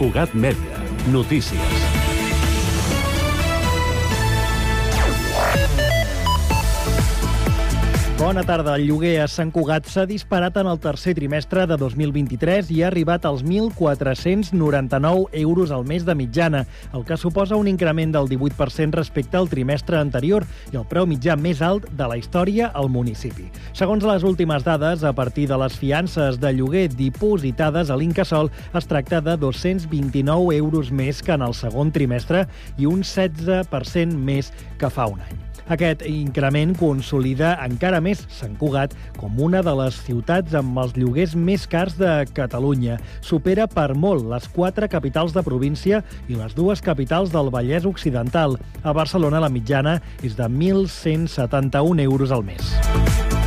Cugat Mèdia. Notícies. Bona tarda. El lloguer a Sant Cugat s'ha disparat en el tercer trimestre de 2023 i ha arribat als 1.499 euros al mes de mitjana, el que suposa un increment del 18% respecte al trimestre anterior i el preu mitjà més alt de la història al municipi. Segons les últimes dades, a partir de les fiances de lloguer dipositades a l'Incasol, es tracta de 229 euros més que en el segon trimestre i un 16% més que fa un any. Aquest increment consolida encara més Sant Cugat com una de les ciutats amb els lloguers més cars de Catalunya. Supera per molt les quatre capitals de província i les dues capitals del Vallès Occidental. A Barcelona la mitjana és de 1.171 euros al mes.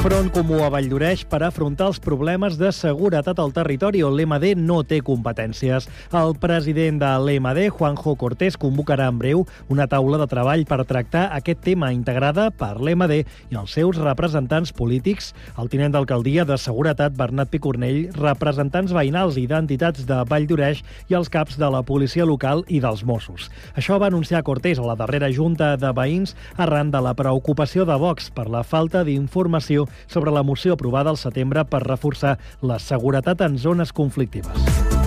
Front Comú a Valldoreix per afrontar els problemes de seguretat al territori on l'MD no té competències. El president de l'MD, Juanjo Cortés, convocarà en breu una taula de treball per tractar aquest tema integrada per l'MD i els seus representants polítics, el tinent d'alcaldia de Seguretat, Bernat Picornell, representants veïnals i d'entitats de Valldoreix i els caps de la policia local i dels Mossos. Això va anunciar Cortés a la darrera junta de veïns arran de la preocupació de Vox per la falta d'informació sobre la moció aprovada al setembre per reforçar la seguretat en zones conflictives.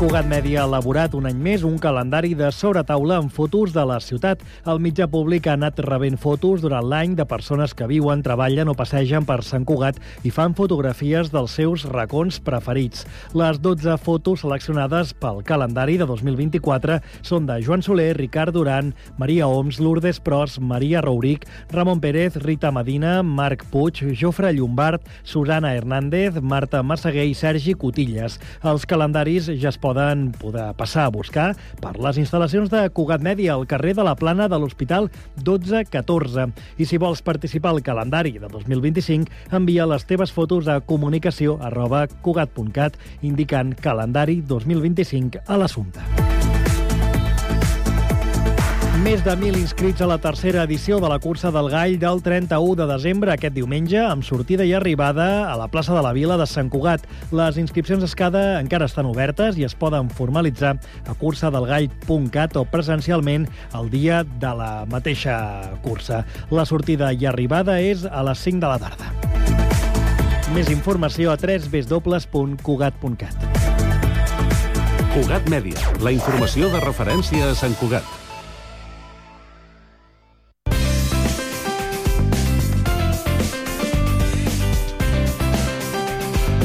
Cugat Mèdia ha elaborat un any més un calendari de sobretaula amb fotos de la ciutat. El mitjà públic ha anat rebent fotos durant l'any de persones que viuen, treballen o passegen per Sant Cugat i fan fotografies dels seus racons preferits. Les 12 fotos seleccionades pel calendari de 2024 són de Joan Soler, Ricard Duran, Maria Oms, Lourdes Pros, Maria Rouric, Ramon Pérez, Rita Medina, Marc Puig, Jofre Llombard, Susana Hernández, Marta Massaguer i Sergi Cotilles. Els calendaris ja es poden poden poder passar a buscar per les instal·lacions de Cugat Mèdia al carrer de la Plana de l'Hospital 1214. I si vols participar al calendari de 2025, envia les teves fotos a comunicació arroba cugat.cat indicant calendari 2025 a l'assumpte. Més de 1.000 inscrits a la tercera edició de la cursa del Gall del 31 de desembre, aquest diumenge, amb sortida i arribada a la plaça de la Vila de Sant Cugat. Les inscripcions escada encara estan obertes i es poden formalitzar a cursadelgall.cat o presencialment el dia de la mateixa cursa. La sortida i arribada és a les 5 de la tarda. Més informació a www.cugat.cat. Cugat Mèdia, la informació de referència a Sant Cugat.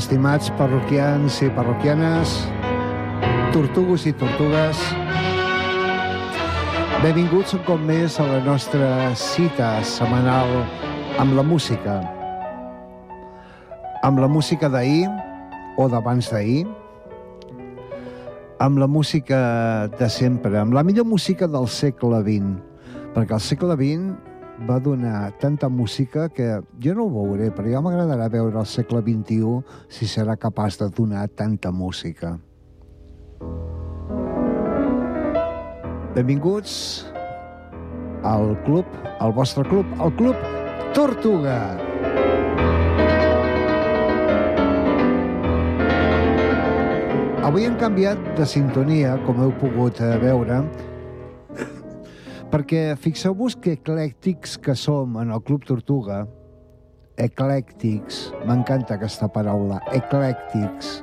Estimats parroquians i parroquianes, tortugos i tortugues. Benvinguts un cop més a la nostra cita setmanal amb la música. Amb la música d'ahir o d'abans d'ahir, amb la música de sempre, amb la millor música del segle XX, perquè el segle XX va donar tanta música que jo no ho veuré, però ja m'agradarà veure el segle XXI si serà capaç de donar tanta música. Benvinguts al club, al vostre club, al club Tortuga. Avui hem canviat de sintonia, com heu pogut eh, veure, perquè fixeu-vos que eclèctics que som en el Club Tortuga, eclèctics, m'encanta aquesta paraula, eclèctics,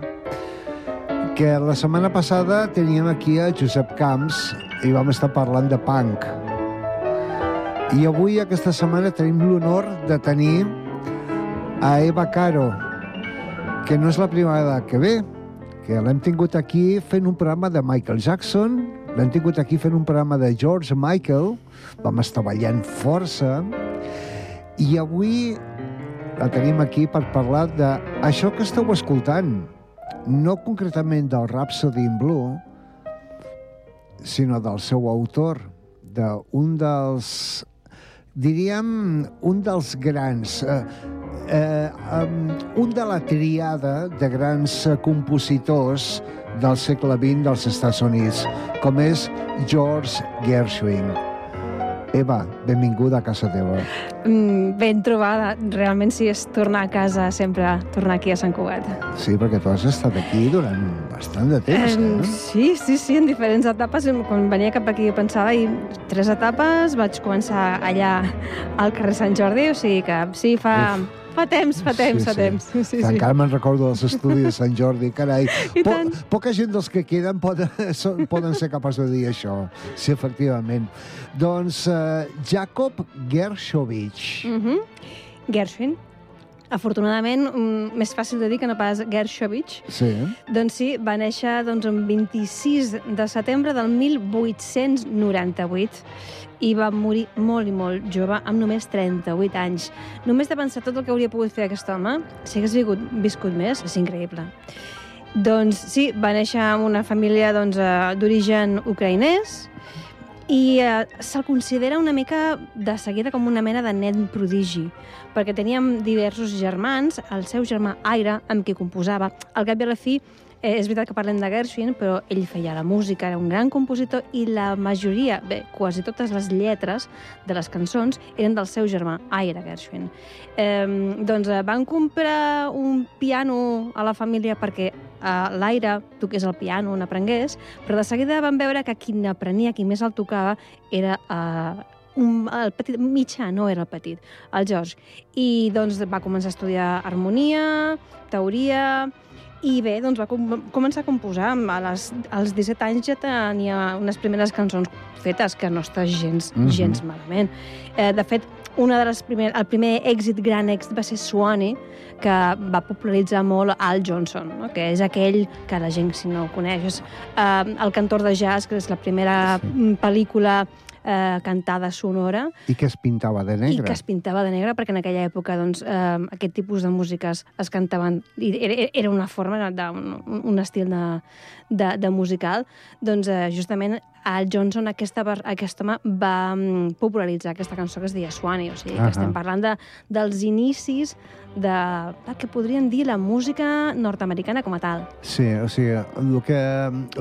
que la setmana passada teníem aquí a Josep Camps i vam estar parlant de punk. I avui, aquesta setmana, tenim l'honor de tenir a Eva Caro, que no és la primera vegada que ve, que l'hem tingut aquí fent un programa de Michael Jackson, l'hem tingut aquí fent un programa de George Michael, vam estar ballant força, i avui la tenim aquí per parlar de això que esteu escoltant, no concretament del Rhapsody in Blue, sinó del seu autor, d'un dels, diríem, un dels grans, eh, eh, um, un de la triada de grans compositors del segle XX dels Estats Units, com és George Gershwin. Eva, benvinguda a casa teva. Mm, ben trobada. Realment sí, és tornar a casa sempre, tornar aquí a Sant Cugat. Sí, perquè tu has estat aquí durant bastant de temps, Em, eh? sí, sí, sí, en diferents etapes. Quan venia cap aquí pensava, i tres etapes, vaig començar allà al carrer Sant Jordi, o sigui que sí, fa, fa temps, fa temps, fa temps. Sí, sí. Encara me'n recordo dels estudis de Sant Jordi, carai. I Po tant. poca gent dels que queden poden, són, poden ser capaços de dir això. Sí, efectivament. Doncs uh, Jacob Gershovich. Mm -hmm. Gershwin. Afortunadament, mm, més fàcil de dir que no pas Gershovich. Sí. Doncs sí, va néixer doncs, el 26 de setembre del 1898 i va morir molt i molt jove, amb només 38 anys. Només de pensar tot el que hauria pogut fer aquest home, si hagués viscut, viscut més, és increïble. Doncs sí, va néixer en una família doncs, eh, d'origen ucraïnès i eh, se'l considera una mica de seguida com una mena de nen prodigi, perquè teníem diversos germans, el seu germà Aire, amb qui composava. Al cap i a la fi, eh, és veritat que parlem de Gershwin, però ell feia la música, era un gran compositor i la majoria, bé, quasi totes les lletres de les cançons eren del seu germà, Aire Gershwin. Eh, doncs eh, van comprar un piano a la família perquè eh, l'Aire toqués el piano, n'aprengués, però de seguida van veure que qui n'aprenia, qui més el tocava, era eh, un, el petit, mitjà, no era el petit, el George. I doncs va començar a estudiar harmonia, teoria, i bé, doncs va com començar a composar. A les, als 17 anys ja tenia unes primeres cançons fetes, que no està gens, mm. -hmm. gens malament. Eh, de fet, una de les primer, el primer èxit, gran èxit, va ser Swanee, que va popularitzar molt Al Johnson, no? que és aquell que la gent, si no ho coneix, és eh, el cantor de jazz, que és la primera sí. pel·lícula eh, cantada sonora, I que es pintava de i negre. que es pintava de negre, perquè en aquella època doncs, eh, aquest tipus de músiques es cantaven, i era, era una forma, de, un, un estil de, de, de musical, doncs eh, justament Al Johnson, aquesta, aquest home, va mm, popularitzar aquesta cançó que es deia Swanee, o sigui, que Ahà. estem parlant de, dels inicis de, del que podríem dir la música nord-americana com a tal. Sí, o sigui, el que,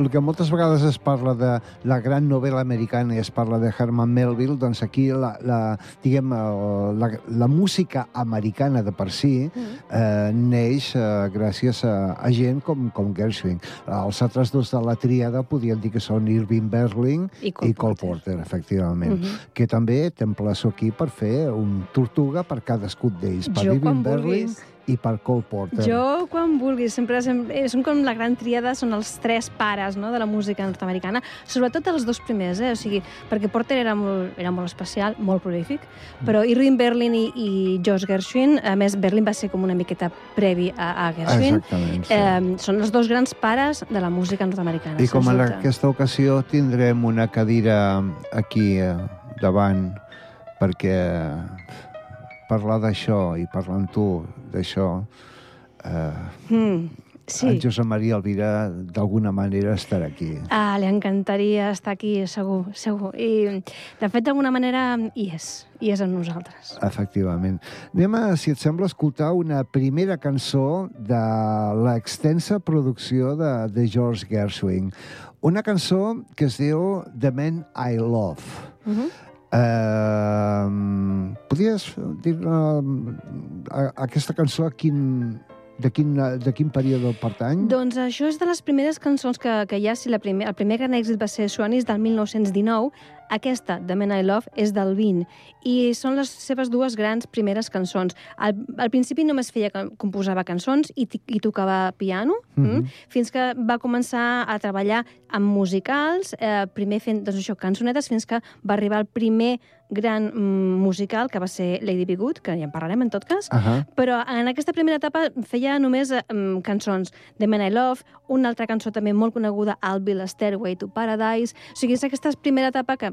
el que moltes vegades es parla de la gran novel·la americana i es parla de Herman Melville, doncs aquí la, la, diguem, eh, la, la música americana de per si eh, neix eh, gràcies a, a gent com, com Gershwin. Els altres dos de la tríada podien dir que són Irving Berlin I i Cole Cole Porter. Porter, efectivament. Mhm. Que també t'emplaço aquí per fer un tortuga per cadascun d'ells, per Jo quan Berlin vulguis. I per Cole Porter. Jo, quan vulguis, sempre, sempre eh, són com la gran tríada, són els tres pares no, de la música nord-americana, sobretot els dos primers, eh? o sigui, perquè Porter era molt, era molt especial, molt prolífic, però Irving Berlin i, i Josh Gershwin, a més, Berlin va ser com una miqueta previ a, a Gershwin, sí. eh, són els dos grans pares de la música nord-americana. I com en aquesta ocasió tindrem una cadira aquí eh, davant perquè parlar d'això i parlar amb tu d'això eh, Mm, sí. en Josep Maria Elvira d'alguna manera estarà aquí. Ah, li encantaria estar aquí, segur, segur. I, de fet, d'alguna manera, hi és, hi és amb nosaltres. Efectivament. Anem a, si et sembla, escoltar una primera cançó de l'extensa producció de, de George Gershwin. Una cançó que es diu The Man I Love. Uh -huh. Uh, podries dir uh, aquesta cançó a quin, de, quin, de quin període pertany? Doncs això és de les primeres cançons que, que hi ha, si la primer, el primer gran èxit va ser Swanee, és del 1919. Aquesta, The Man I Love, és del 20 i són les seves dues grans primeres cançons. Al, al principi només feia composava cançons i, i tocava piano, mm -hmm. mm, fins que va començar a treballar amb musicals, eh, primer fent doncs això, cançonetes, fins que va arribar el primer gran mm, musical, que va ser Lady Be Good, que ja en parlarem en tot cas, Uh -huh. però en aquesta primera etapa feia només mm, cançons de Man I Love, una altra cançó també molt coneguda, I'll Be the Stairway to Paradise, o sigui, és aquesta primera etapa que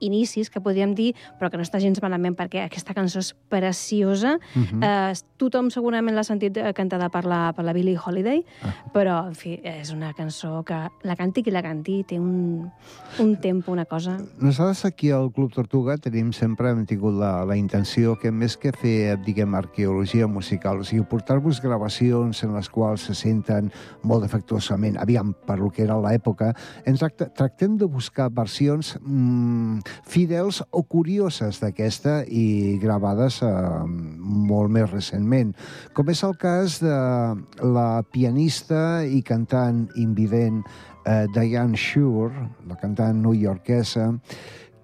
inicis, que podríem dir, però que no està gens malament perquè aquesta cançó és preciosa. Uh -huh. eh, tothom segurament l'ha sentit eh, cantada per la, per la Billie Holiday, uh -huh. però, en fi, és una cançó que la canti qui la canti té un, un tempo, una cosa... Nosaltres aquí al Club Tortuga tenim sempre hem tingut la, la intenció que més que fer, diguem, arqueologia musical, o sigui, portar-vos gravacions en les quals se senten molt defectuosament, aviam, per lo que era l'època, ens tractem de buscar versions mm, fidels o curioses d'aquesta i gravades eh, molt més recentment, com és el cas de la pianista i cantant invident eh, Diane Shure, la cantant newyorkesa,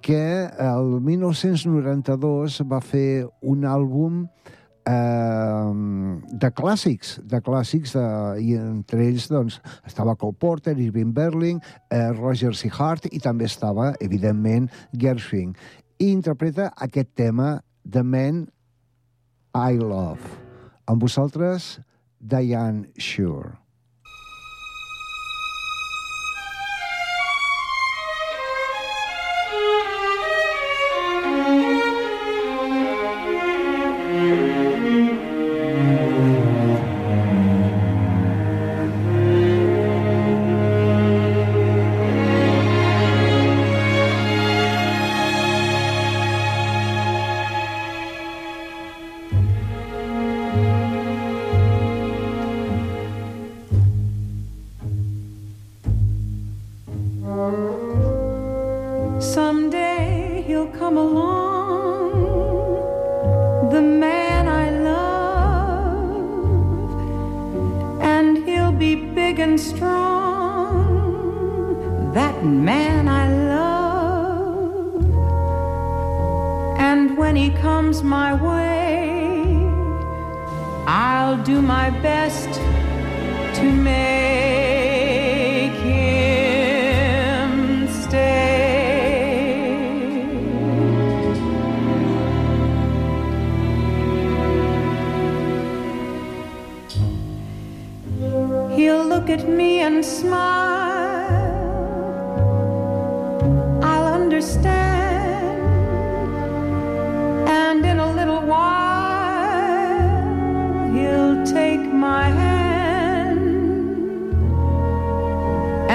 que el 1992 va fer un àlbum de clàssics, de clàssics, de, i entre ells doncs, estava Cole Porter, Irving Berling, eh, Roger C. Hart, i també estava, evidentment, Gershwin. I interpreta aquest tema, The Man I Love. Amb vosaltres, Diane Shure.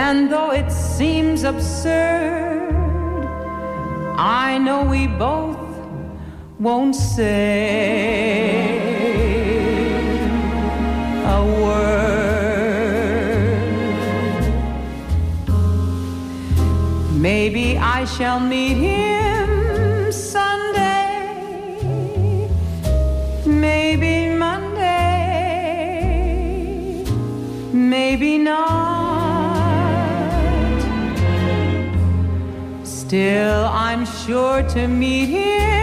And though it seems absurd, I know we both won't say a word. Maybe I shall meet him Still, I'm sure to meet him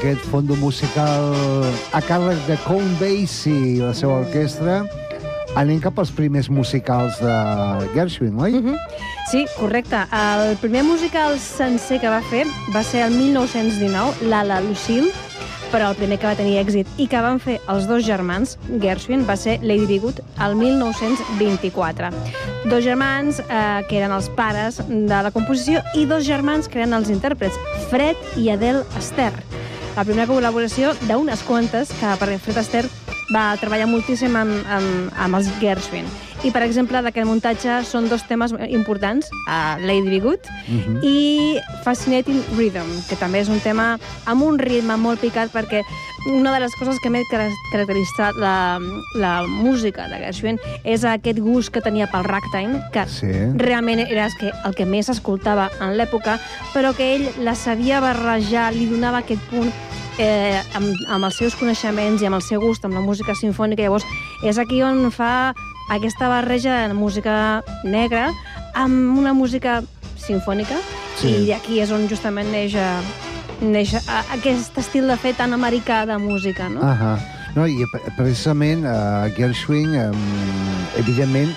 aquest fondo musical a càrrec de Count Basie i la seva orquestra, anem cap als primers musicals de Gershwin, oi? Mhm. Sí, correcte. El primer musical sencer que va fer va ser el 1919, l'Ala Lucille, però el primer que va tenir èxit i que van fer els dos germans, Gershwin, va ser Lady Be Good, el 1924. Dos germans eh, que eren els pares de la composició i dos germans que eren els intèrprets, Fred i Adele Astaire. La primera col·laboració d'unes quantes, que perquè Fred Astaire va treballar moltíssim amb, amb, amb els Gershwin. I, per exemple, d'aquest muntatge són dos temes importants, uh, Lady Be Good Mhm. i Fascinating Rhythm, que també és un tema amb un ritme molt picat perquè una de les coses que més car- caracteritza la, la música de Gershwin és aquest gust que tenia pel ragtime, que Sí. realment era el que, el que més escoltava en l'època, però que ell la sabia barrejar, li donava aquest punt eh, amb, amb els seus coneixements i amb el seu gust amb la música sinfònica. Llavors, és aquí on fa aquesta barreja de música negra amb una música sinfònica Sí. i d'aquí és on justament neix, eh, neix eh, aquest estil de fer tan americà de música, no? Ahà. No, i pre- precisament uh, Gershwin, um, evidentment,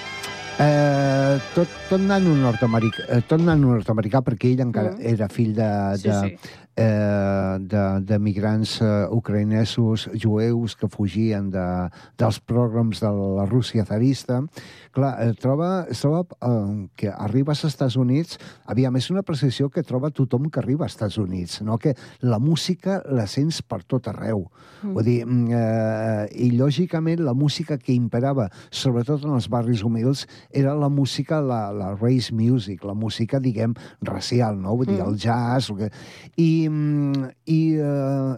eh, tot, tot nano nord-americà, eh, tot nano nord-americà, perquè ell encara Mm. era fill de, Sí, de, sí. Eh, de, de migrants eh, ucraïnesos, jueus que fugien de, dels programs de la Rússia zarista. Clar, eh, troba, troba eh, que arribes als Estats Units, aviam, és una precisió que troba tothom que arriba als Estats Units, no? que la música la sents per tot arreu. Mm. Vull dir, mm, eh, i lògicament la música que imperava, sobretot en els barris humils, era la música, la, la race music, la música, diguem, racial, no? Vull dir, Mm. el jazz... el que- I, mm, i, eh,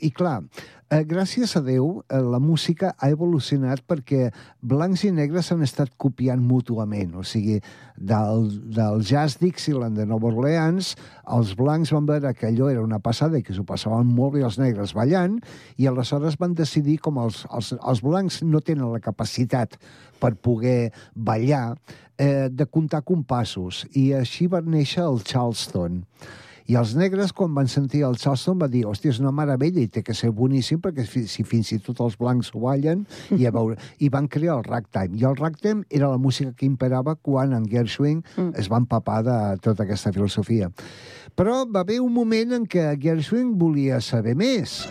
i clar, eh, gràcies a Déu, eh, la música ha evolucionat perquè blancs i negres s'han estat copiant mútuament. O sigui, del, del jazz Dixieland de Nova Orleans, els blancs van veure que allò era una passada i que s'ho passaven molt bé els negres ballant, i aleshores van decidir, com els, els, els blancs no tenen la capacitat per poder ballar, eh, de comptar compassos. I així va néixer el Charleston. I els negres, quan van sentir el Charleston, va dir, hòstia, és una meravella i té que ser boníssim perquè fi- si fins i tot els blancs ho ballen, i, a veure, i van crear el ragtime. I el ragtime era la música que imperava quan en Gershwin Mm. es va empapar de tota aquesta filosofia. Però va haver un moment en què Gershwin volia saber més.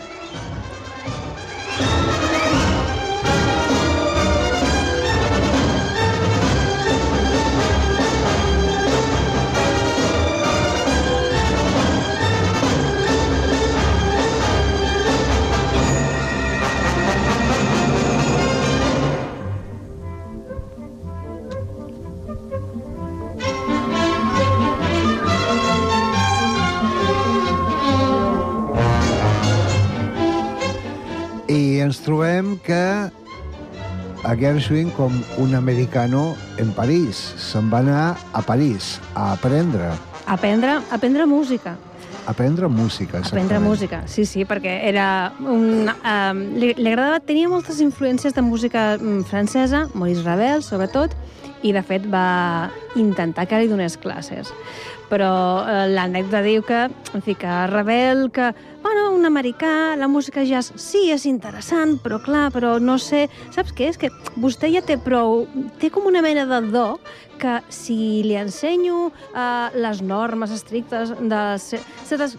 Ens trobem que a Gershwin, com un americano en París, se'n va anar a París a aprendre, Aprendre, aprendre música. aprendre música. Aprendre exactament. música, sí, sí, perquè era un... Um, li, li agradava, tenia moltes influències de música mm, francesa, Maurice Ravel, sobretot, i, de fet, va intentar que li donés classes. Però eh, l'anècdota diu que, en fi, que Ravel, que, bueno, un americà, la música jazz, sí, és interessant, però clar, però no sé... Saps què? És que vostè ja té prou... Té com una mena de do que si li ensenyo eh, les normes estrictes de... ce- certes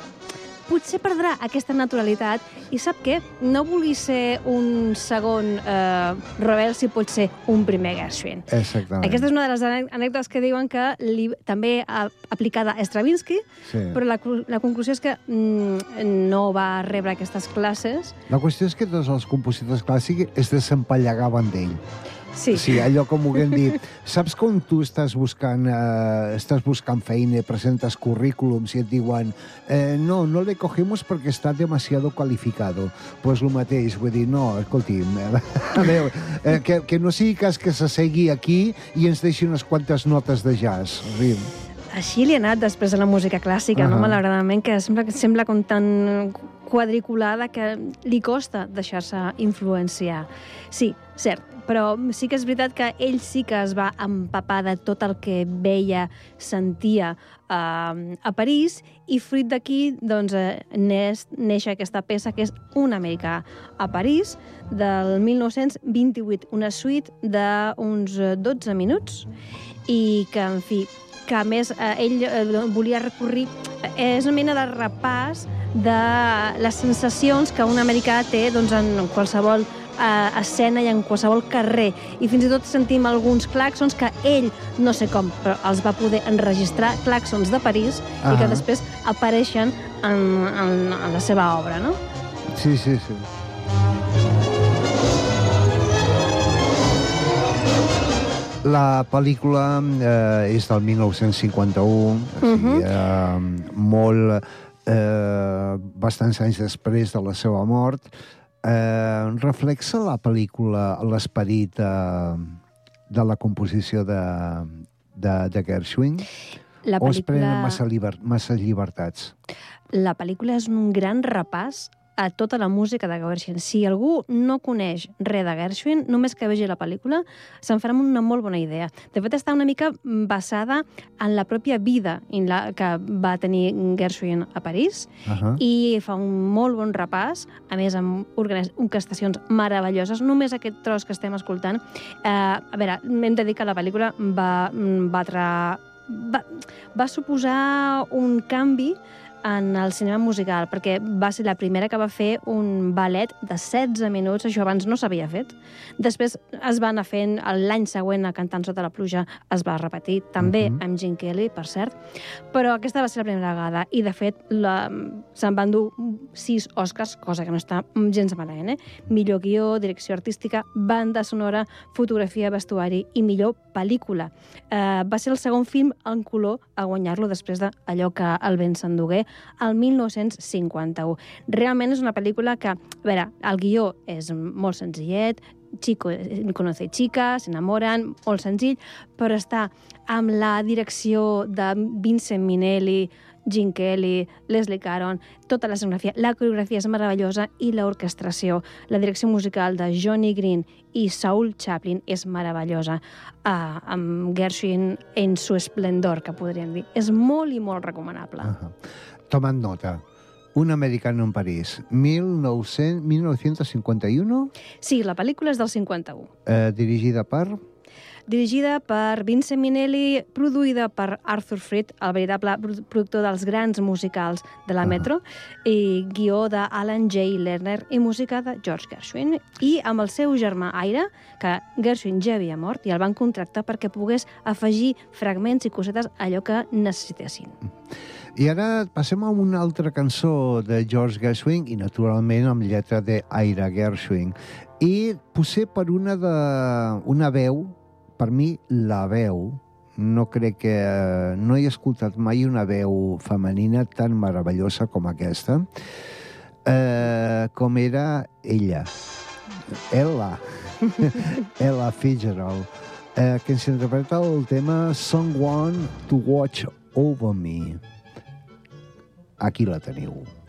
potser perdrà aquesta naturalitat i sap què? No vulgui ser un segon eh, Ravel si pot ser un primer Gershwin. Exactament. Aquesta és una de les anè- anècdotes que diuen que li, també ha aplicada a Stravinsky, Sí. però la, la conclusió és que mm, no va rebre aquestes classes. La qüestió és que tots els compositors clàssics es desempallegaven d'ell. Sí, Sí, allò com ho haguem dit. Saps com tu estàs buscant, eh, estàs buscant feina, presentes currículums i et diuen eh, no, no le cogemos perquè està demasiado calificado. Pues el mateix, vull dir, no, escolti'm, eh, a veure, eh, que, que no sigui cas que s'assegui aquí i ens deixi unes quantes notes de jazz. Rim. Així li ha anat després de la música clàssica, uh -huh. no? Malauradament, que sembla, sembla com tan quadriculada que li costa deixar-se influenciar. Sí, cert, però sí que és veritat que ell sí que es va empapar de tot el que veia, sentia eh, a París i fruit d'aquí doncs, eh, neix, neix aquesta peça que és un americà a París del 1928, una suite d'uns eh, 12 minuts i que, en fi, que a més eh, ell eh, volia recurrir... Eh, és una mena de repàs de les sensacions que un americà té doncs, en qualsevol eh, escena i en qualsevol carrer. I fins i tot sentim alguns claxons que ell, no sé com, però els va poder enregistrar, claxons de París, i que després apareixen en, en, en la seva obra, no? Sí, sí, sí. La pel·lícula eh, és del 1951, o sigui, Mhm. eh, molt... Eh, bastants anys després de la seva mort. Eh, reflexa la pel·lícula l'esperit eh, de la composició de, de, de Gershwin? La O es prenen pel·lícula, massa, lliber, massa llibertats? la pel·lícula és un gran repàs a tota la música de Gershwin. Si algú no coneix res de Gershwin, només que vegi la pel·lícula, se'n farà una molt bona idea. De fet, està una mica basada en la pròpia vida en la que va tenir Gershwin a París Uh -huh. i fa un molt bon repàs, a més amb orquestacions meravelloses. Només aquest tros que estem escoltant. Eh, a veure, hem de dir que la pel·lícula va mm, batre... Va, va suposar un canvi en el cinema musical, perquè va ser la primera que va fer un ballet de 16 minuts, això abans no s'havia fet. Després es va anar fent, l'any següent, a Cantant sota la pluja, es va repetir, també Mhm. amb Gene Kelly, per cert, però aquesta va ser la primera vegada, i de fet la, se'n van dur sis Oscars, cosa que no està gens malament, eh? Millor guió, direcció artística, banda sonora, fotografia, vestuari i millor pel·lícula. Eh, va ser el segon film en color a guanyar-lo després d'allò que el vent s'endugué el 1951. Realment és una pel·lícula que, a veure, el guió és molt senzillet, Chico conoce chica, s'enamoren, molt senzill, però està amb la direcció de Vincent Minelli, Gene Kelly, Leslie Caron, tota la escenografia, la coreografia és meravellosa i l'orquestració, la direcció musical de Johnny Green i Saul Chaplin és meravellosa, uh, amb Gershwin en su esplendor, que podríem dir. És molt i molt recomanable. Uh -huh. Tomad nota. Un americano en París, 1900, 1951, Sí, la pel·lícula és del 51. eh, dirigida per... dirigida per Vincent Minelli, produïda per Arthur Freed, el veritable produ- productor dels grans musicals de la Ah. Metro, i guió de Alan J. Lerner i música de George Gershwin, i amb el seu germà Aire, que Gershwin ja havia mort, i el van contractar perquè pogués afegir fragments i cosetes allò que necessitessin. I ara passem a una altra cançó de George Gershwin i, naturalment, amb lletra de Gershwin. I potser per una de... una veu, per mi, la veu, no crec que... No he escoltat mai una veu femenina tan meravellosa com aquesta, eh, com era ella, Ella, Ella Fitzgerald, eh, que ens interpreta el tema Someone to Watch Over Me. Aquí la teniu.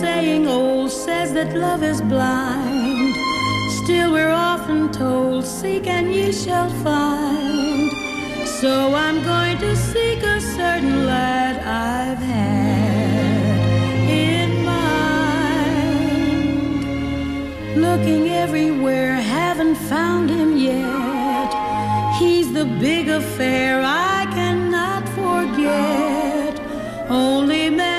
Saying old says that love is blind. Still, we're often told, Seek and ye shall find. So I'm going to seek a certain lad I've had in mind. looking everywhere, haven't found him yet. He's the big affair I cannot forget. Only man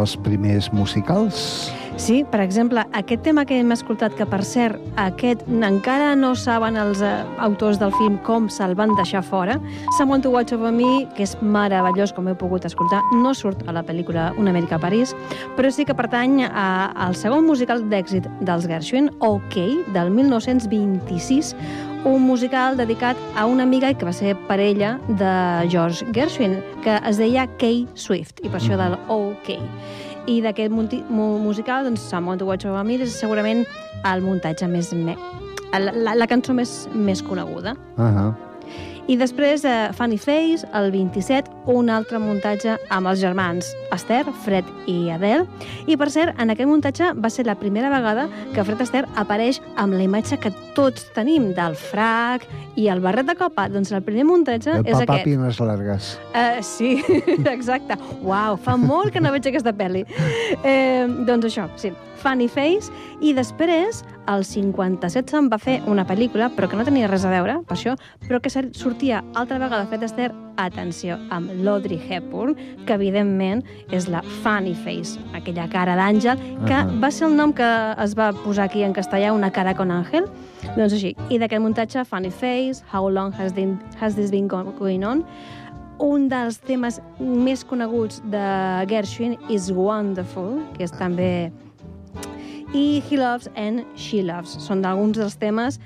Dels primers musicals. Sí, per exemple, aquest tema que hem escoltat, que per cert, aquest encara no saben els eh, autors del film com se'l van deixar fora, Someone to Watch Over Me, que és meravellós, com heu pogut escoltar, no surt a la pel·lícula Una Amèrica a París, però sí que pertany a, al segon musical d'èxit dels Gershwin, OK, del 1926, un musical dedicat a una amiga que va ser parella de George Gershwin, que es deia Kay Swift, i per això del OK. I d'aquest musical, doncs, Someone to Watch Over Me és segurament el muntatge més... Me... La, la, la cançó més, més coneguda. Uh -huh. I després, eh, Funny Face, el 27, un altre muntatge amb els germans Esther, Fred i Adele. I, per cert, en aquest muntatge va ser la primera vegada que Fred Astaire apareix amb la imatge que tots tenim del frac i el barret de copa. Doncs el primer muntatge El és papà aquest. Pines Largues. Uh, sí, exacte. Uau, fa molt que no veig aquesta pel·li. Eh, doncs això, sí, Funny Face, i després, el 57 se'n va fer una pel·lícula, però que no tenia res a veure, per això, però que sortia altra vegada Fred Astaire, atenció, amb l'Audrey Hepburn, que evidentment és la Funny Face, aquella cara d'àngel, que Ahà. va ser el nom que es va posar aquí en castellà, una cara con àngel, doncs així. I d'aquest muntatge, Funny Face, How Long Has, been, has This Been Go- Going On, un dels temes més coneguts de Gershwin is Wonderful, que és també... I He Loves and She Loves. Són d'alguns dels temes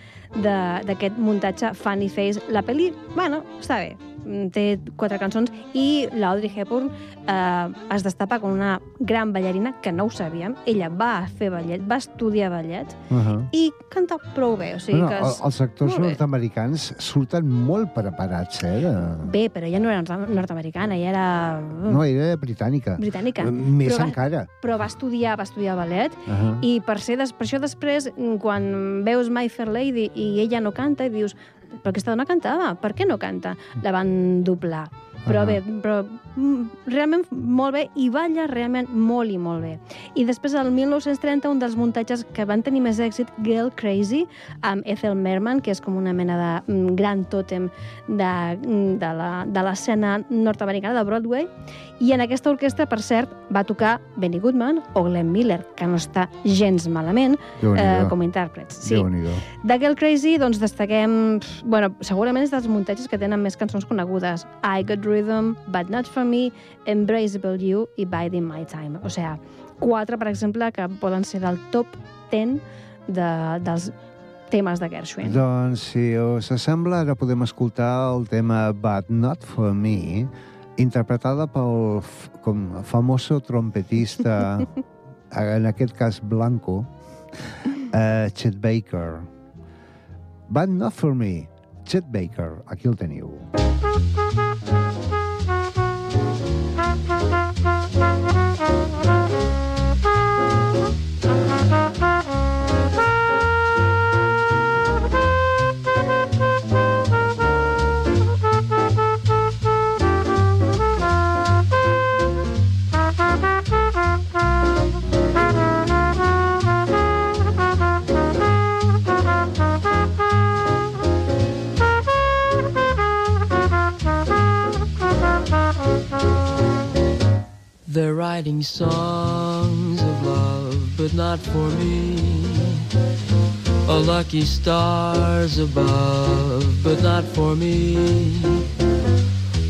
de- d'aquest muntatge Funny Face. La pel·li, bueno, està bé. Mm, Té quatre cançons i l'Audrey Hepburn eh, es destapa com una gran ballarina, que no ho sabíem. Ella va fer ballet, va estudiar ballet Uh -huh. i canta prou bé. O sigui bueno, que és... els actors nord-americans surten molt preparats, eh? De... Bé, però ella no era nord- nord-americana, ella era No, era britànica. britànica. Més Però va- encara. però va estudiar, va estudiar ballet Uh -huh. i per, ser des, per això després, mm, quan veus My Fair Lady i ella no canta, i dius, però aquesta dona cantava, per què no canta? La van doblar. Però Ah. bé, però mm, realment molt bé i balla realment molt i molt bé. I després, el 1930, un dels muntatges que van tenir més èxit, Girl Crazy, amb Ethel Merman, que és com una mena de mm, gran tòtem de, mm, de l'escena nord-americana de Broadway. I en aquesta orquestra, per cert, va tocar Benny Goodman o Glenn Miller, que no està gens malament eh, com a intèrprets. Sí. De Girl Crazy, doncs, destaquem... Bueno, segurament és dels muntatges que tenen més cançons conegudes. I Got Rhythm, But Not For Me, Embraceable You i Biding My Time. O sigui, quatre, per exemple, que poden ser del top 10 de, dels temes de Gershwin. Doncs, si us sembla, ara podem escoltar el tema But Not For Me, interpretada pel com famoso trompetista, en aquest cas Blanco, uh, Chet Baker. But Not For Me, Chet Baker, aquí el teniu. They're writing songs of love, but not for me. Oh, lucky stars above, but not for me.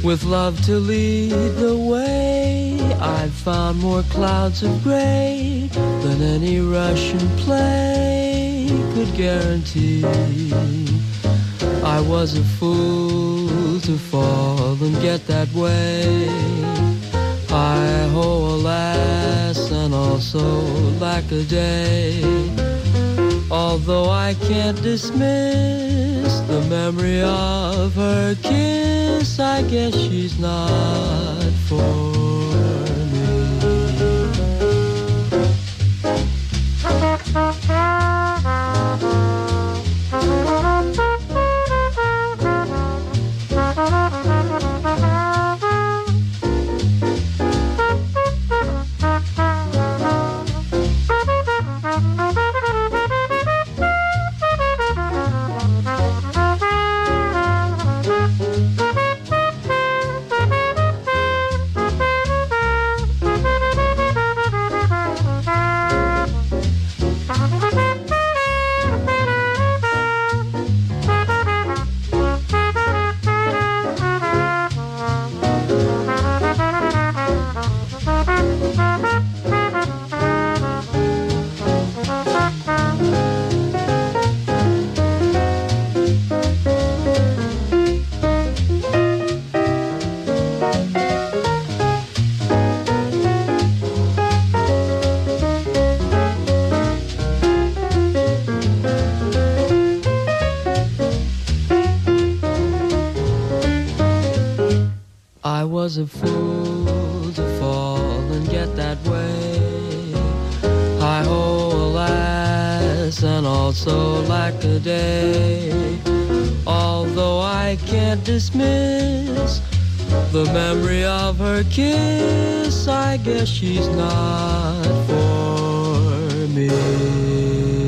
With love to lead the way, I've found more clouds of gray than any Russian play could guarantee. I was a fool to fall and get that way. I ho, alas, and also lack a day. Although I can't dismiss the memory of her kiss, I guess she's not for. me. the memory of her kiss, I guess she's not for me.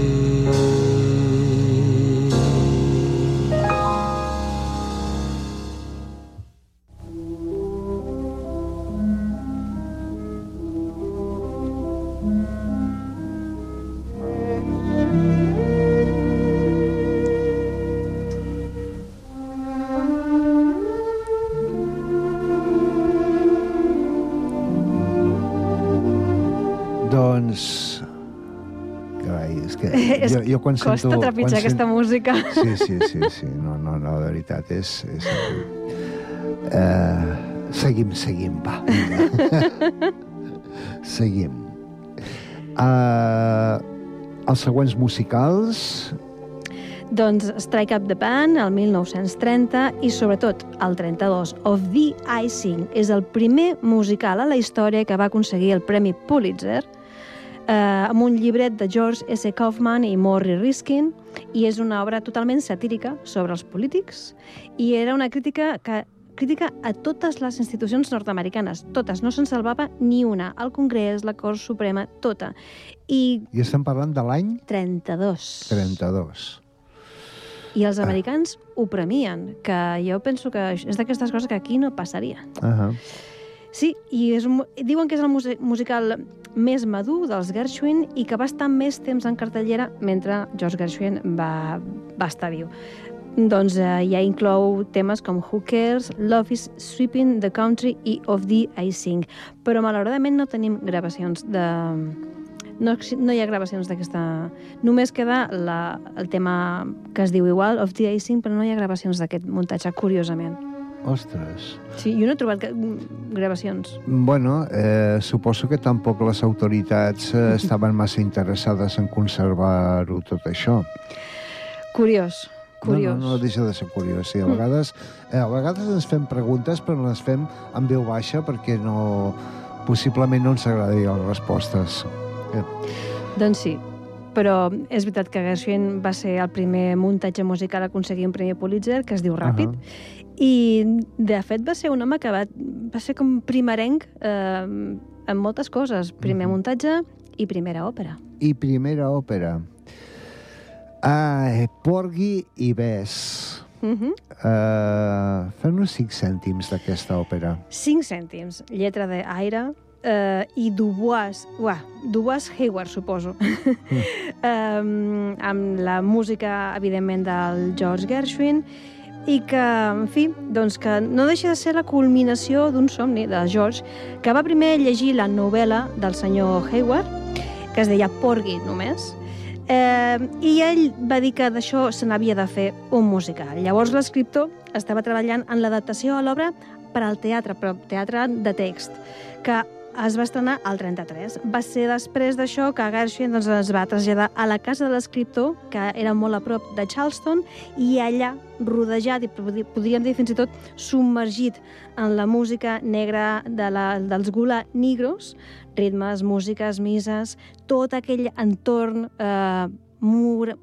Jo, quan Costa sento... trepitjar quan aquesta música. Sí, sí, sí, sí. No, no, no, de veritat, és... és... Uh, seguim, seguim, va. seguim. Uh, els següents musicals... Doncs Strike Up the Band, el 1930, i sobretot el 32, Of the Icing, és el primer musical a la història que va aconseguir el Premi Pulitzer, eh, amb un llibret de George S. Kaufman i Morrie Riskin, i és una obra totalment satírica sobre els polítics, i era una crítica que crítica a totes les institucions nord-americanes, totes, no se'n salvava ni una, el Congrés, la Cort Suprema, tota. I I estem parlant de l'any 32. 32. I els americans ho premien, que jo penso que és d'aquestes coses que aquí no passaria. Uh -huh. Sí, i és, un- diuen que és el musical més madur dels Gershwin i que va estar més temps en cartellera mentre George Gershwin va, va estar viu. Doncs eh, ja inclou temes com Who Cares, Love is Sweeping the Country i Of the I Sing. Però malauradament no tenim gravacions de... No, no hi ha gravacions d'aquesta... Només queda la, el tema que es diu igual, Of the I Sing, però no hi ha gravacions d'aquest muntatge, curiosament. Ostres. Sí, jo no he trobat ga- gravacions. Bueno, eh, suposo que tampoc les autoritats eh, estaven massa interessades en conservar-ho tot això. Curiós, curiós. No, no, no deixa de ser curiós. Sí, a, vegades, eh, a vegades ens fem preguntes, però les fem en veu baixa perquè no, possiblement no ens agradarien les respostes. Eh, Doncs sí, però és veritat que Gershwin va ser el primer muntatge musical a aconseguir un premi Pulitzer, que es diu Ràpid, i de fet va ser un home que va, va ser com primerenc eh, en moltes coses. Primer muntatge i primera òpera. I primera òpera. Ah, Porgy i Bess. Uh -huh. Uh, Fem-nos cinc cèntims d'aquesta òpera. 5 cèntims, lletra d'Aire, eh, i Dubois, uah, Dubois Hayward, suposo, um, amb la música, evidentment, del George Gershwin, i que, en fi, doncs que no deixa de ser la culminació d'un somni de George, que va primer llegir la novel·la del senyor Hayward, que es deia Porgy només, eh, i ell va dir que d'això se n'havia de fer un musical. Llavors l'escriptor estava treballant en l'adaptació a l'obra per al teatre, però teatre de text, que es va estrenar al 33. Va ser després d'això que Gershwin doncs, es va traslladar a la casa de l'escriptor, que era molt a prop de Charleston, i allà, rodejat i podríem dir fins i tot submergit en la música negra de la, dels Gula Negros, ritmes, músiques, mises, tot aquell entorn eh, mur,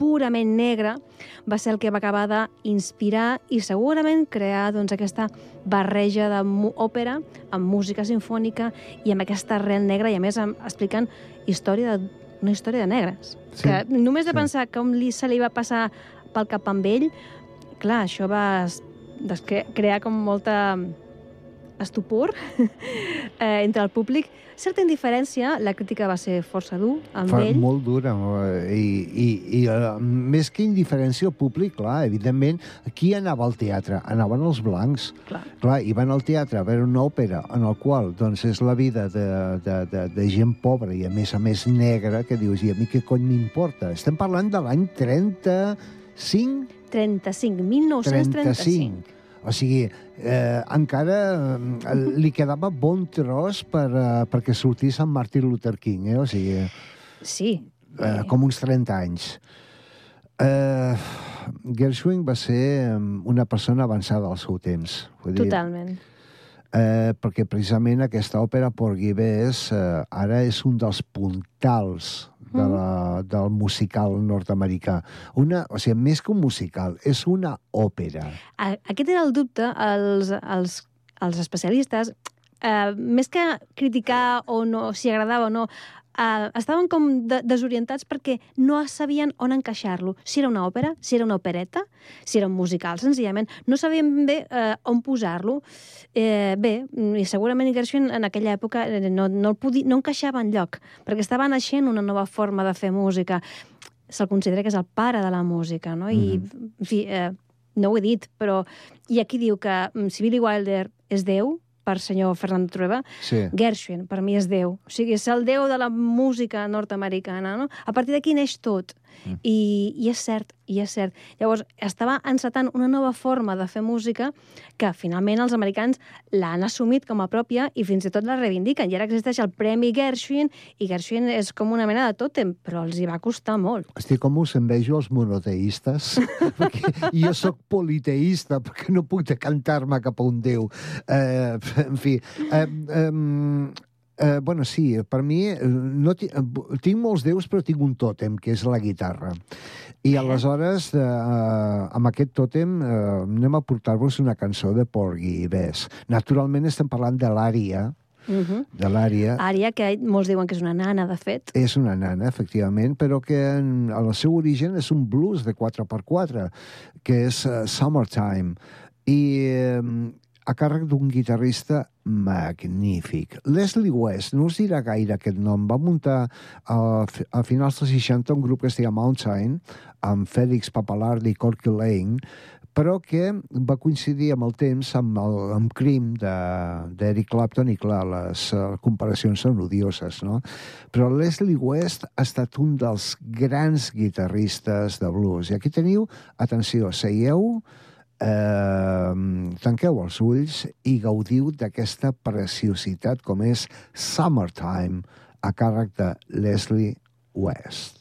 purament negre va ser el que va acabar d'inspirar i segurament crear doncs, aquesta barreja d'òpera amb música sinfònica i amb aquesta arrel negra i a més amb, explicant història de, una història de negres. Sí, que només de sí. pensar com li, se li va passar pel cap amb ell, clar, això va crear com molta estupor eh, entre el públic. Certa indiferència, la crítica va ser força dur amb Fa ell. molt dura. eh, I, i, i uh, més que indiferència al públic, clar, evidentment, qui anava al teatre? Anaven els blancs. Clar. Clar, i van al teatre a veure una òpera en el qual doncs, és la vida de, de, de, de gent pobra i a més a més negra, que dius, i a mi què cony m'importa? Estem parlant de l'any 35? 35, 1935. 35. O sigui, eh, encara eh, li quedava bon tros per, eh, perquè sortís en Martin Luther King, eh? O sigui, Sí. eh, com uns 30 anys. Eh, Gershwin va ser eh, una persona avançada al seu temps. Vull dir, Totalment. eh, perquè precisament aquesta òpera Porgibès eh, ara és un dels puntals de la, del musical nord-americà. Una, o sigui, més que un musical, és una òpera. A- Aquest era el dubte. Els, els, els especialistes, eh, més que criticar o no, si agradava o no, eh, estaven com de, desorientats perquè no sabien on encaixar-lo. Si era una òpera, si era una opereta, si era un musical, senzillament. No sabien bé eh, on posar-lo. Eh, bé, i segurament Gershwin en aquella època eh, no, no, el podia, no encaixava en lloc, perquè estava naixent una nova forma de fer música. Se'l considera que és el pare de la música, no? I, en fi, eh, no ho he dit, però i aquí diu que mm, si Billy Wilder és Déu, per senyor Fernando Trueba, Sí. Gershwin, per mi, és Déu. O sigui, és el Déu de la música nord-americana, no? A partir d'aquí neix tot. Mm. I, I és cert, i és cert. Llavors, estava encetant una nova forma de fer música que finalment els americans l'han assumit com a pròpia i fins i tot la reivindiquen. I ara existeix el Premi Gershwin i Gershwin és com una mena de tòtem, però els hi va costar molt. Estic com us envejo els monoteistes, perquè jo sóc politeista, perquè no puc decantar-me cap a un déu. Eh, en fi, eh, eh, Eh, bueno, sí, per mi eh, no eh, tinc molts déus, però tinc un tòtem, que és la guitarra. I aleshores, eh, amb aquest tòtem, eh, anem a portar-vos una cançó de Porgy i Bess. Naturalment estem parlant de l'ària, Uh -huh. de l'ària, Ària, que molts diuen que és una nana, de fet. és una nana, efectivament, però que en, el seu origen és un blues de 4x4, que és uh, Summertime, i eh, a càrrec d'un guitarrista magnífic. Leslie West, no us dirà gaire aquest nom, va muntar a, a finals dels 60 un grup que es deia Mountain, amb Félix Papalardi i Corky Lane, però que va coincidir amb el temps amb el amb Cream de- d'Eric Clapton i, clar, les uh, comparacions són odioses, no? Però Leslie West ha estat un dels grans guitarristes de blues. I aquí teniu, atenció, seieu, eh, tanqueu els ulls i gaudiu d'aquesta preciositat com és Summertime a càrrec de Leslie West.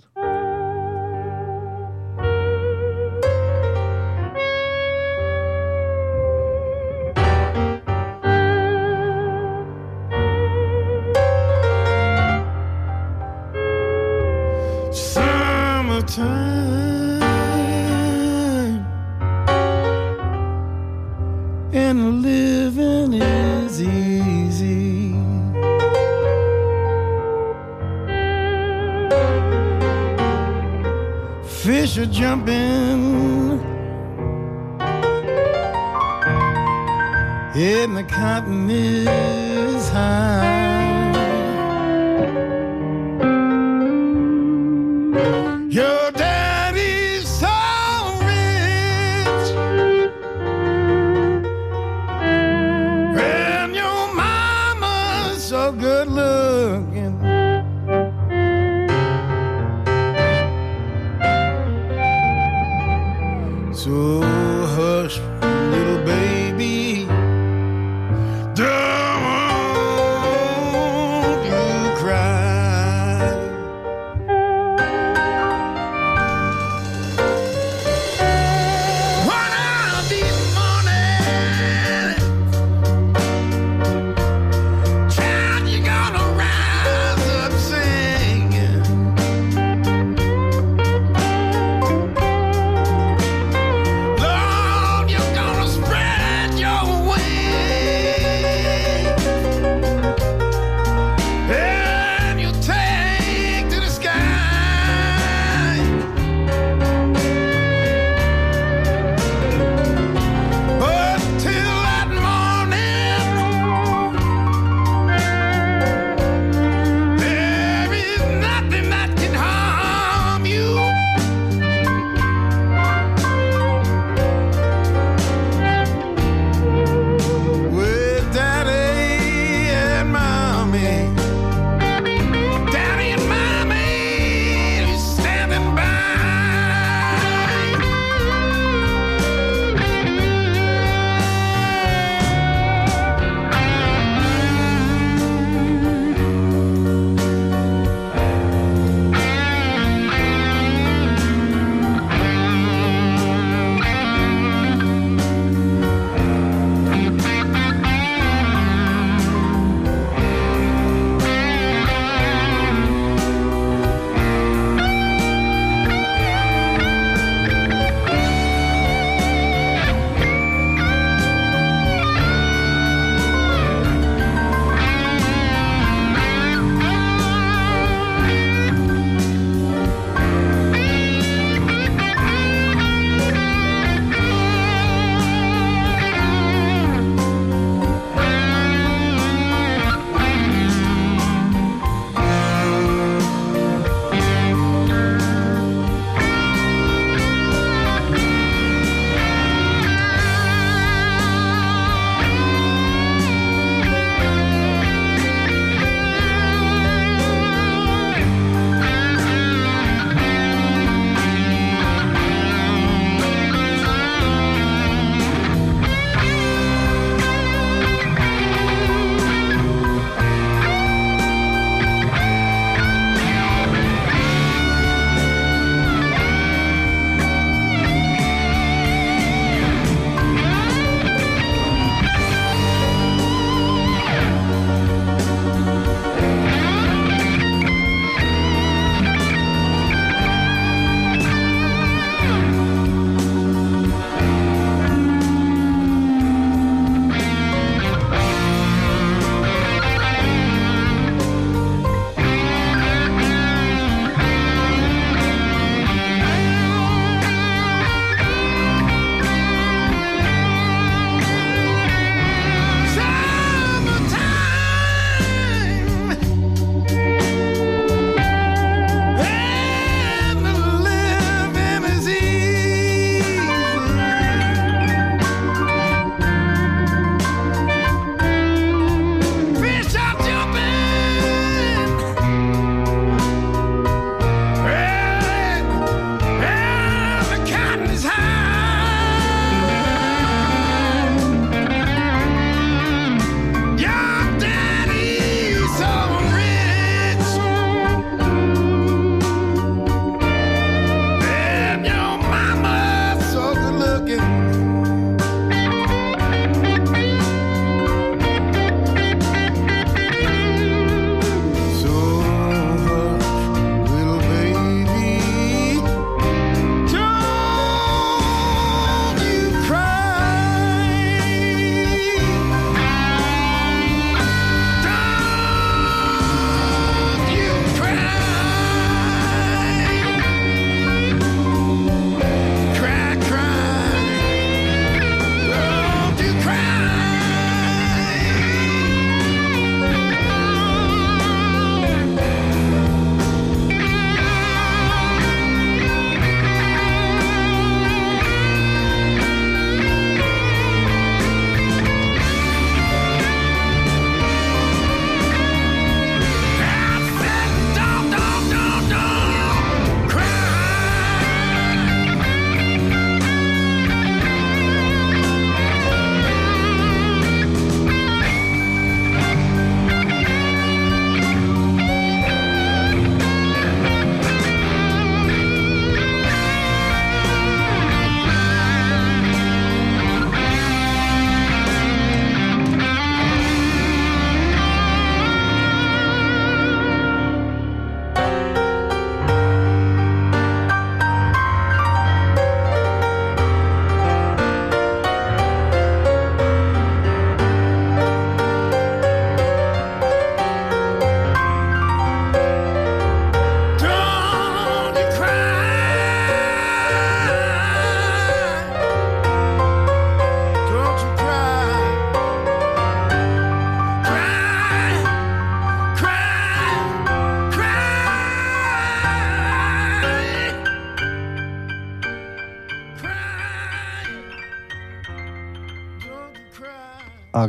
Living is easy. Fish are jumping and the cotton is high.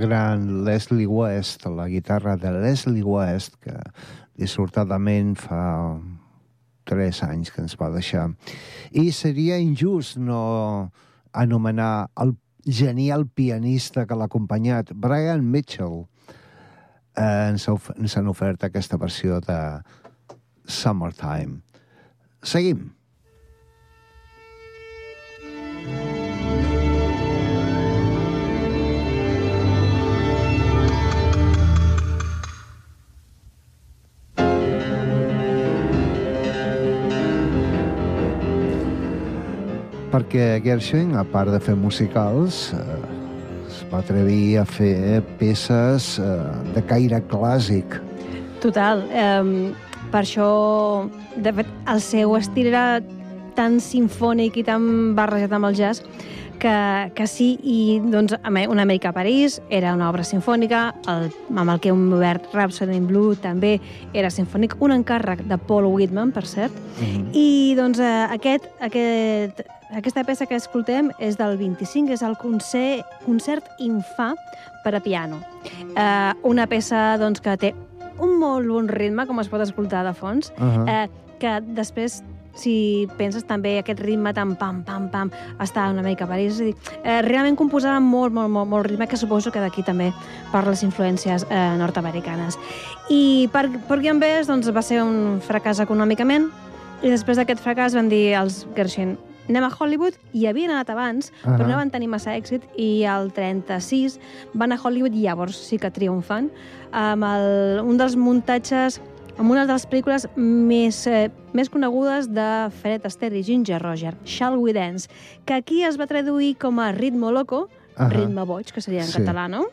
Gran Leslie West, la guitarra de Leslie West, que dissortadament fa tres anys que ens va deixar. I seria injust no anomenar el genial pianista que l'ha acompanyat, Brian Mitchell. Eh, ens, han ofert aquesta versió de Summertime. Seguim. Perquè Gershwin, a part de fer musicals, eh, es va atrevir a fer peces eh, de caire clàssic. Total. Eh, per això, de fet, el seu estil era tan sinfònic i tan barrejat amb el jazz que, que sí, i doncs Una Amèrica a París era una obra sinfònica, el, amb el que hem obert Rhapsody in Blue també era sinfònic, un encàrrec de Paul Whitman, per cert, i doncs eh, aquest, aquest, aquesta peça que escoltem és del 25, és el concert, concert infà per a piano. Eh, una peça doncs, que té un molt bon ritme, com es pot escoltar de fons, Uh eh, que després si penses també aquest ritme tan pam, pam, pam, està una mica París, és a dir, eh, realment composava amb molt, molt, molt, molt ritme, que suposo que d'aquí també per les influències eh, nord-americanes. I per, per Guion Bess doncs, va ser un fracàs econòmicament, i després d'aquest fracàs van dir els Gershwin anem a Hollywood, i havien anat abans, uh -huh. però no van tenir massa èxit, i al 36 van a Hollywood i llavors sí que triomfan, amb el, un dels muntatges amb una de les pel·lícules més, eh, més conegudes de Fred Astaire i Ginger Roger, Shall We Dance, que aquí es va traduir com a Ritmo Loco, Ahà. Ritme Boig, que seria en Sí. català, no?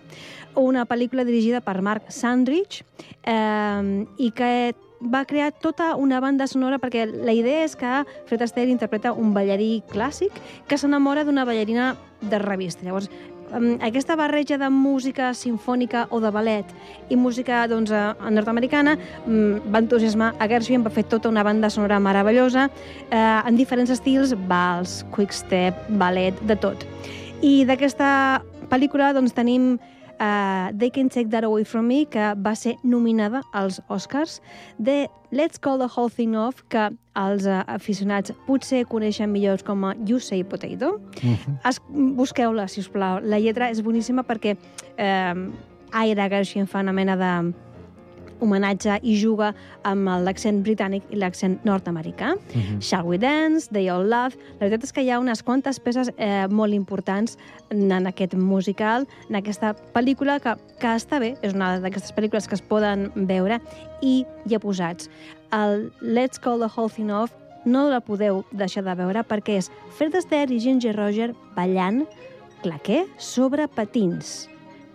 Una pel·lícula dirigida per Mark Sandrich eh, i que va crear tota una banda sonora perquè la idea és que Fred Astaire interpreta un ballarí clàssic que s'enamora d'una ballarina de revista. Llavors, aquesta barreja de música sinfònica o de ballet i música doncs, eh, nord-americana mm, va entusiasmar a Gershwin, va fer tota una banda sonora meravellosa eh, en diferents estils, vals, quickstep, ballet, de tot. I d'aquesta pel·lícula doncs, tenim uh, They Can Take That Away From Me, que va ser nominada als Oscars, de Let's Call the Whole Thing Off, que els uh, aficionats potser coneixen millor com a You Say Potato. Es, busqueu-la, si us plau. La lletra és boníssima perquè eh, Ira Gershwin fa una mena de homenatge i juga amb l'accent britànic i l'accent nord-americà. Shall We Dance, They All Love... La veritat és que hi ha unes quantes peces eh, molt importants en aquest musical, en aquesta pel·lícula que, que està bé, és una d'aquestes pel·lícules que es poden veure i hi ha posats. El Let's Call the Whole Thing Off no la podeu deixar de veure perquè és Fred Astaire i Ginger Roger ballant claquer sobre patins.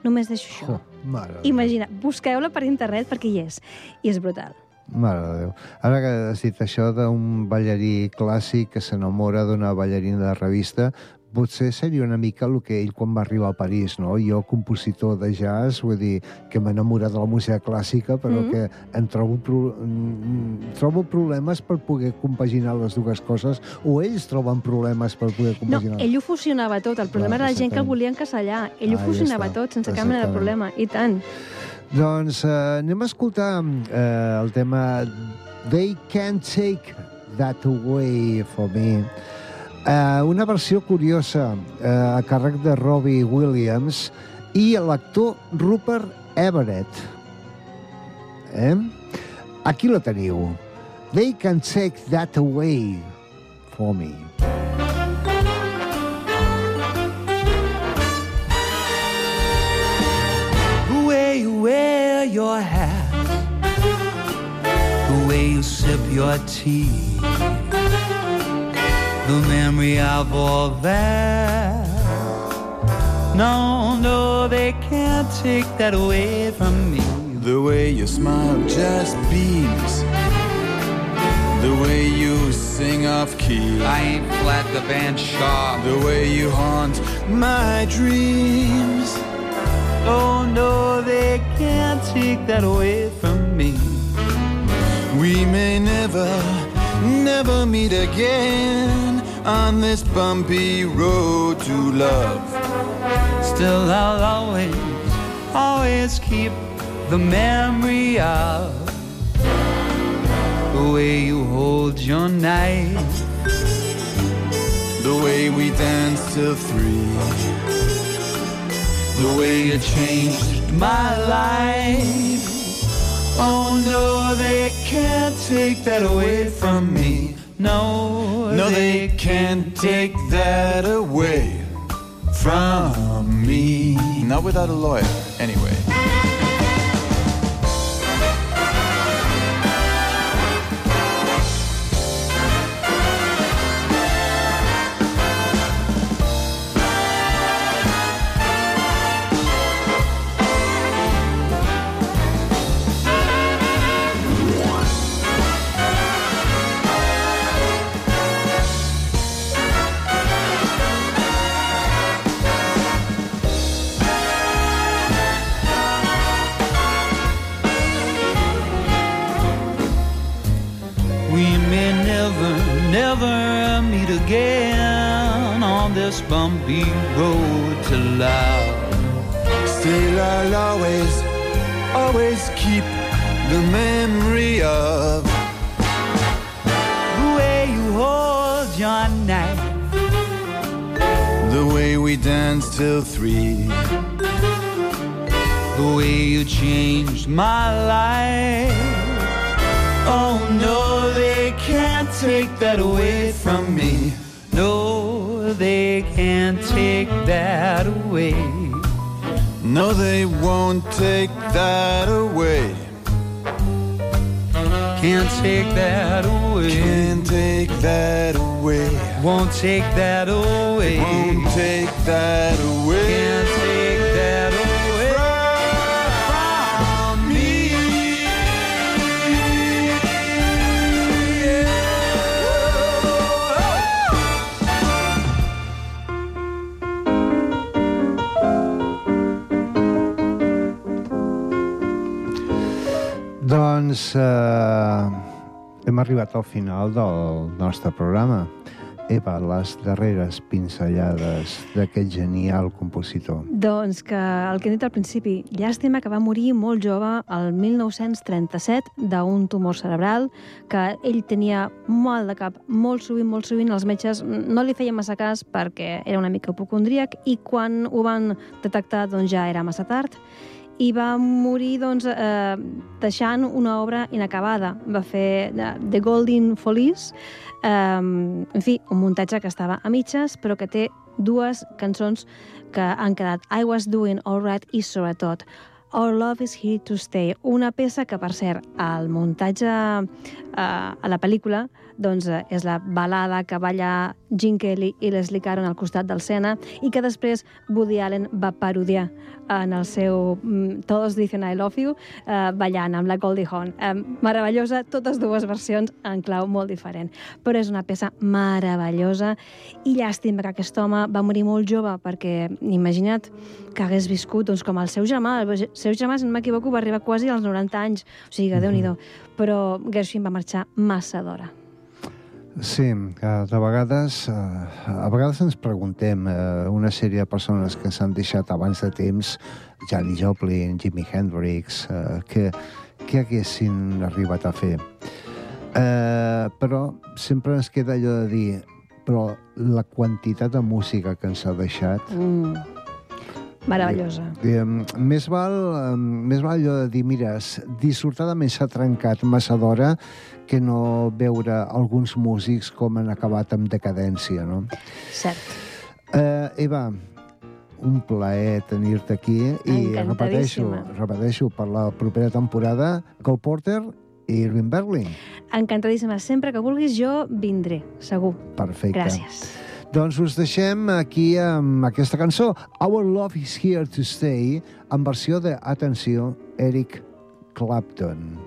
Només deixo això. Oh, mare. Imagina, busqueu-la per internet perquè hi és. I és brutal. mare de Déu. Ara que has dit això d'un ballarí clàssic que s'enamora d'una ballarina de revista, potser seria una mica el que ell quan va arribar a París, no? Jo, compositor de jazz, vull dir, que m'enamora de la música clàssica, però Mhm. que em trobo, pro mm, trobo problemes per poder compaginar les dues coses, o ells troben problemes per poder No, compaginar. ell ho fusionava tot. El problema Clar, era la gent que volia encasellar. Ell ho Ah, ja fusionava està. tot, sense cap mena de problema. I tant. Doncs eh, anem a escoltar eh, el tema They Can't Take That Away For Me. Eh, una versió curiosa eh, a càrrec de Robbie Williams i l'actor Rupert Everett. Eh? Aquí la teniu. They Can't Take That Away For Me. The way you wear your hat, the way you sip your tea, the memory of all that. No, no, they can't take that away from me. The way you smile just beams. The way you sing off key. I ain't flat the band sharp. The way you haunt my dreams. Oh no, they can't take that away from me. We may never, never meet again on this bumpy road to love. Still, I'll always always keep the memory of the way you hold your knife, The way we danced till three. the way you changed my life. Oh no, they can't take that away from me. No, No, they can't take that away from me. Not without a lawyer, anyway. Bumpy road to love. Still, I'll always, always keep the memory of The way you hold your knife, the way we danced till three. the way you changed my life. Oh no, they can't take that away from me. No, they can't take that away. No, they won't take that away. Can't take that away. Can't take that away. Won't take that away. Won't take that away. Can't Doncs eh, hem arribat al final del nostre programa. Eva, les darreres pinzellades d'aquest genial compositor. Doncs que el que he dit al principi, llàstima que va morir molt jove el 1937 d'un tumor cerebral, que ell tenia mal de cap molt sovint, molt sovint els metges no li feien massa cas perquè era una mica hipocondríac i quan ho van detectar doncs ja era massa tard i va morir doncs, eh, deixant una obra inacabada. Va fer eh, The Golden Follies, eh, en fi, un muntatge que estava a mitges, però que té dues cançons que han quedat I Was Doing All Right i, sobretot, Our Love is Here to Stay, una peça que, per cert, al muntatge eh, a la pel·lícula doncs, eh, és la balada que balla Gene Kelly i Leslie Caron al costat del Sena i que després Woody Allen va parodiar en el seu mm, Todos dicen I love you, eh, ballant amb la Goldie Hawn. Eh, meravellosa, totes dues versions en clau molt diferent. Però és una peça meravellosa i llàstima que aquest home va morir molt jove perquè imagina't que hagués viscut doncs, com el seu germà. El seu germà, si no m'equivoco, va arribar quasi als 90 anys. O sigui que, déu-n'hi-do. Però Gershwin va marxar massa d'hora. Sí, de vegades, eh, a vegades ens preguntem, eh, una sèrie de persones que s'han deixat abans de temps, Janis Joplin, Jimi Hendrix, eh, que, què haguessin arribat a fer. Però sempre ens queda allò de dir, però la quantitat de música que ens ha deixat Mm. Meravellosa. Diguem, més, val, eh, més val allò de dir, mira, dissortadament s'ha trencat massa d'hora que no veure alguns músics com han acabat amb decadència, no? Cert. Eh, Eva, un plaer tenir-te aquí i repeteixo, repeteixo per la propera temporada Cole Porter i Irving Berlin. Encantadíssima. Sempre que vulguis jo vindré, segur. Perfecte. Gràcies. Doncs us deixem aquí amb aquesta cançó, Our Love is Here to Stay, en versió de, atenció, Eric Clapton.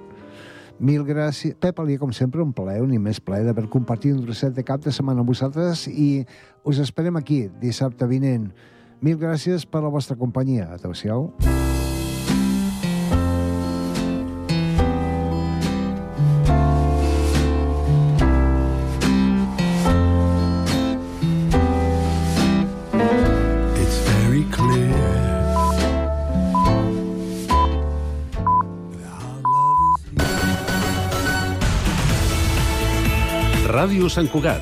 Mil gràcies. Pep Alia, com sempre, un plaer, un immens plaer d'haver compartit un trosset de cap de setmana amb vosaltres i us esperem aquí, dissabte vinent. Mil gràcies per la vostra companyia. Adéu-siau. It's Radio San Cugat.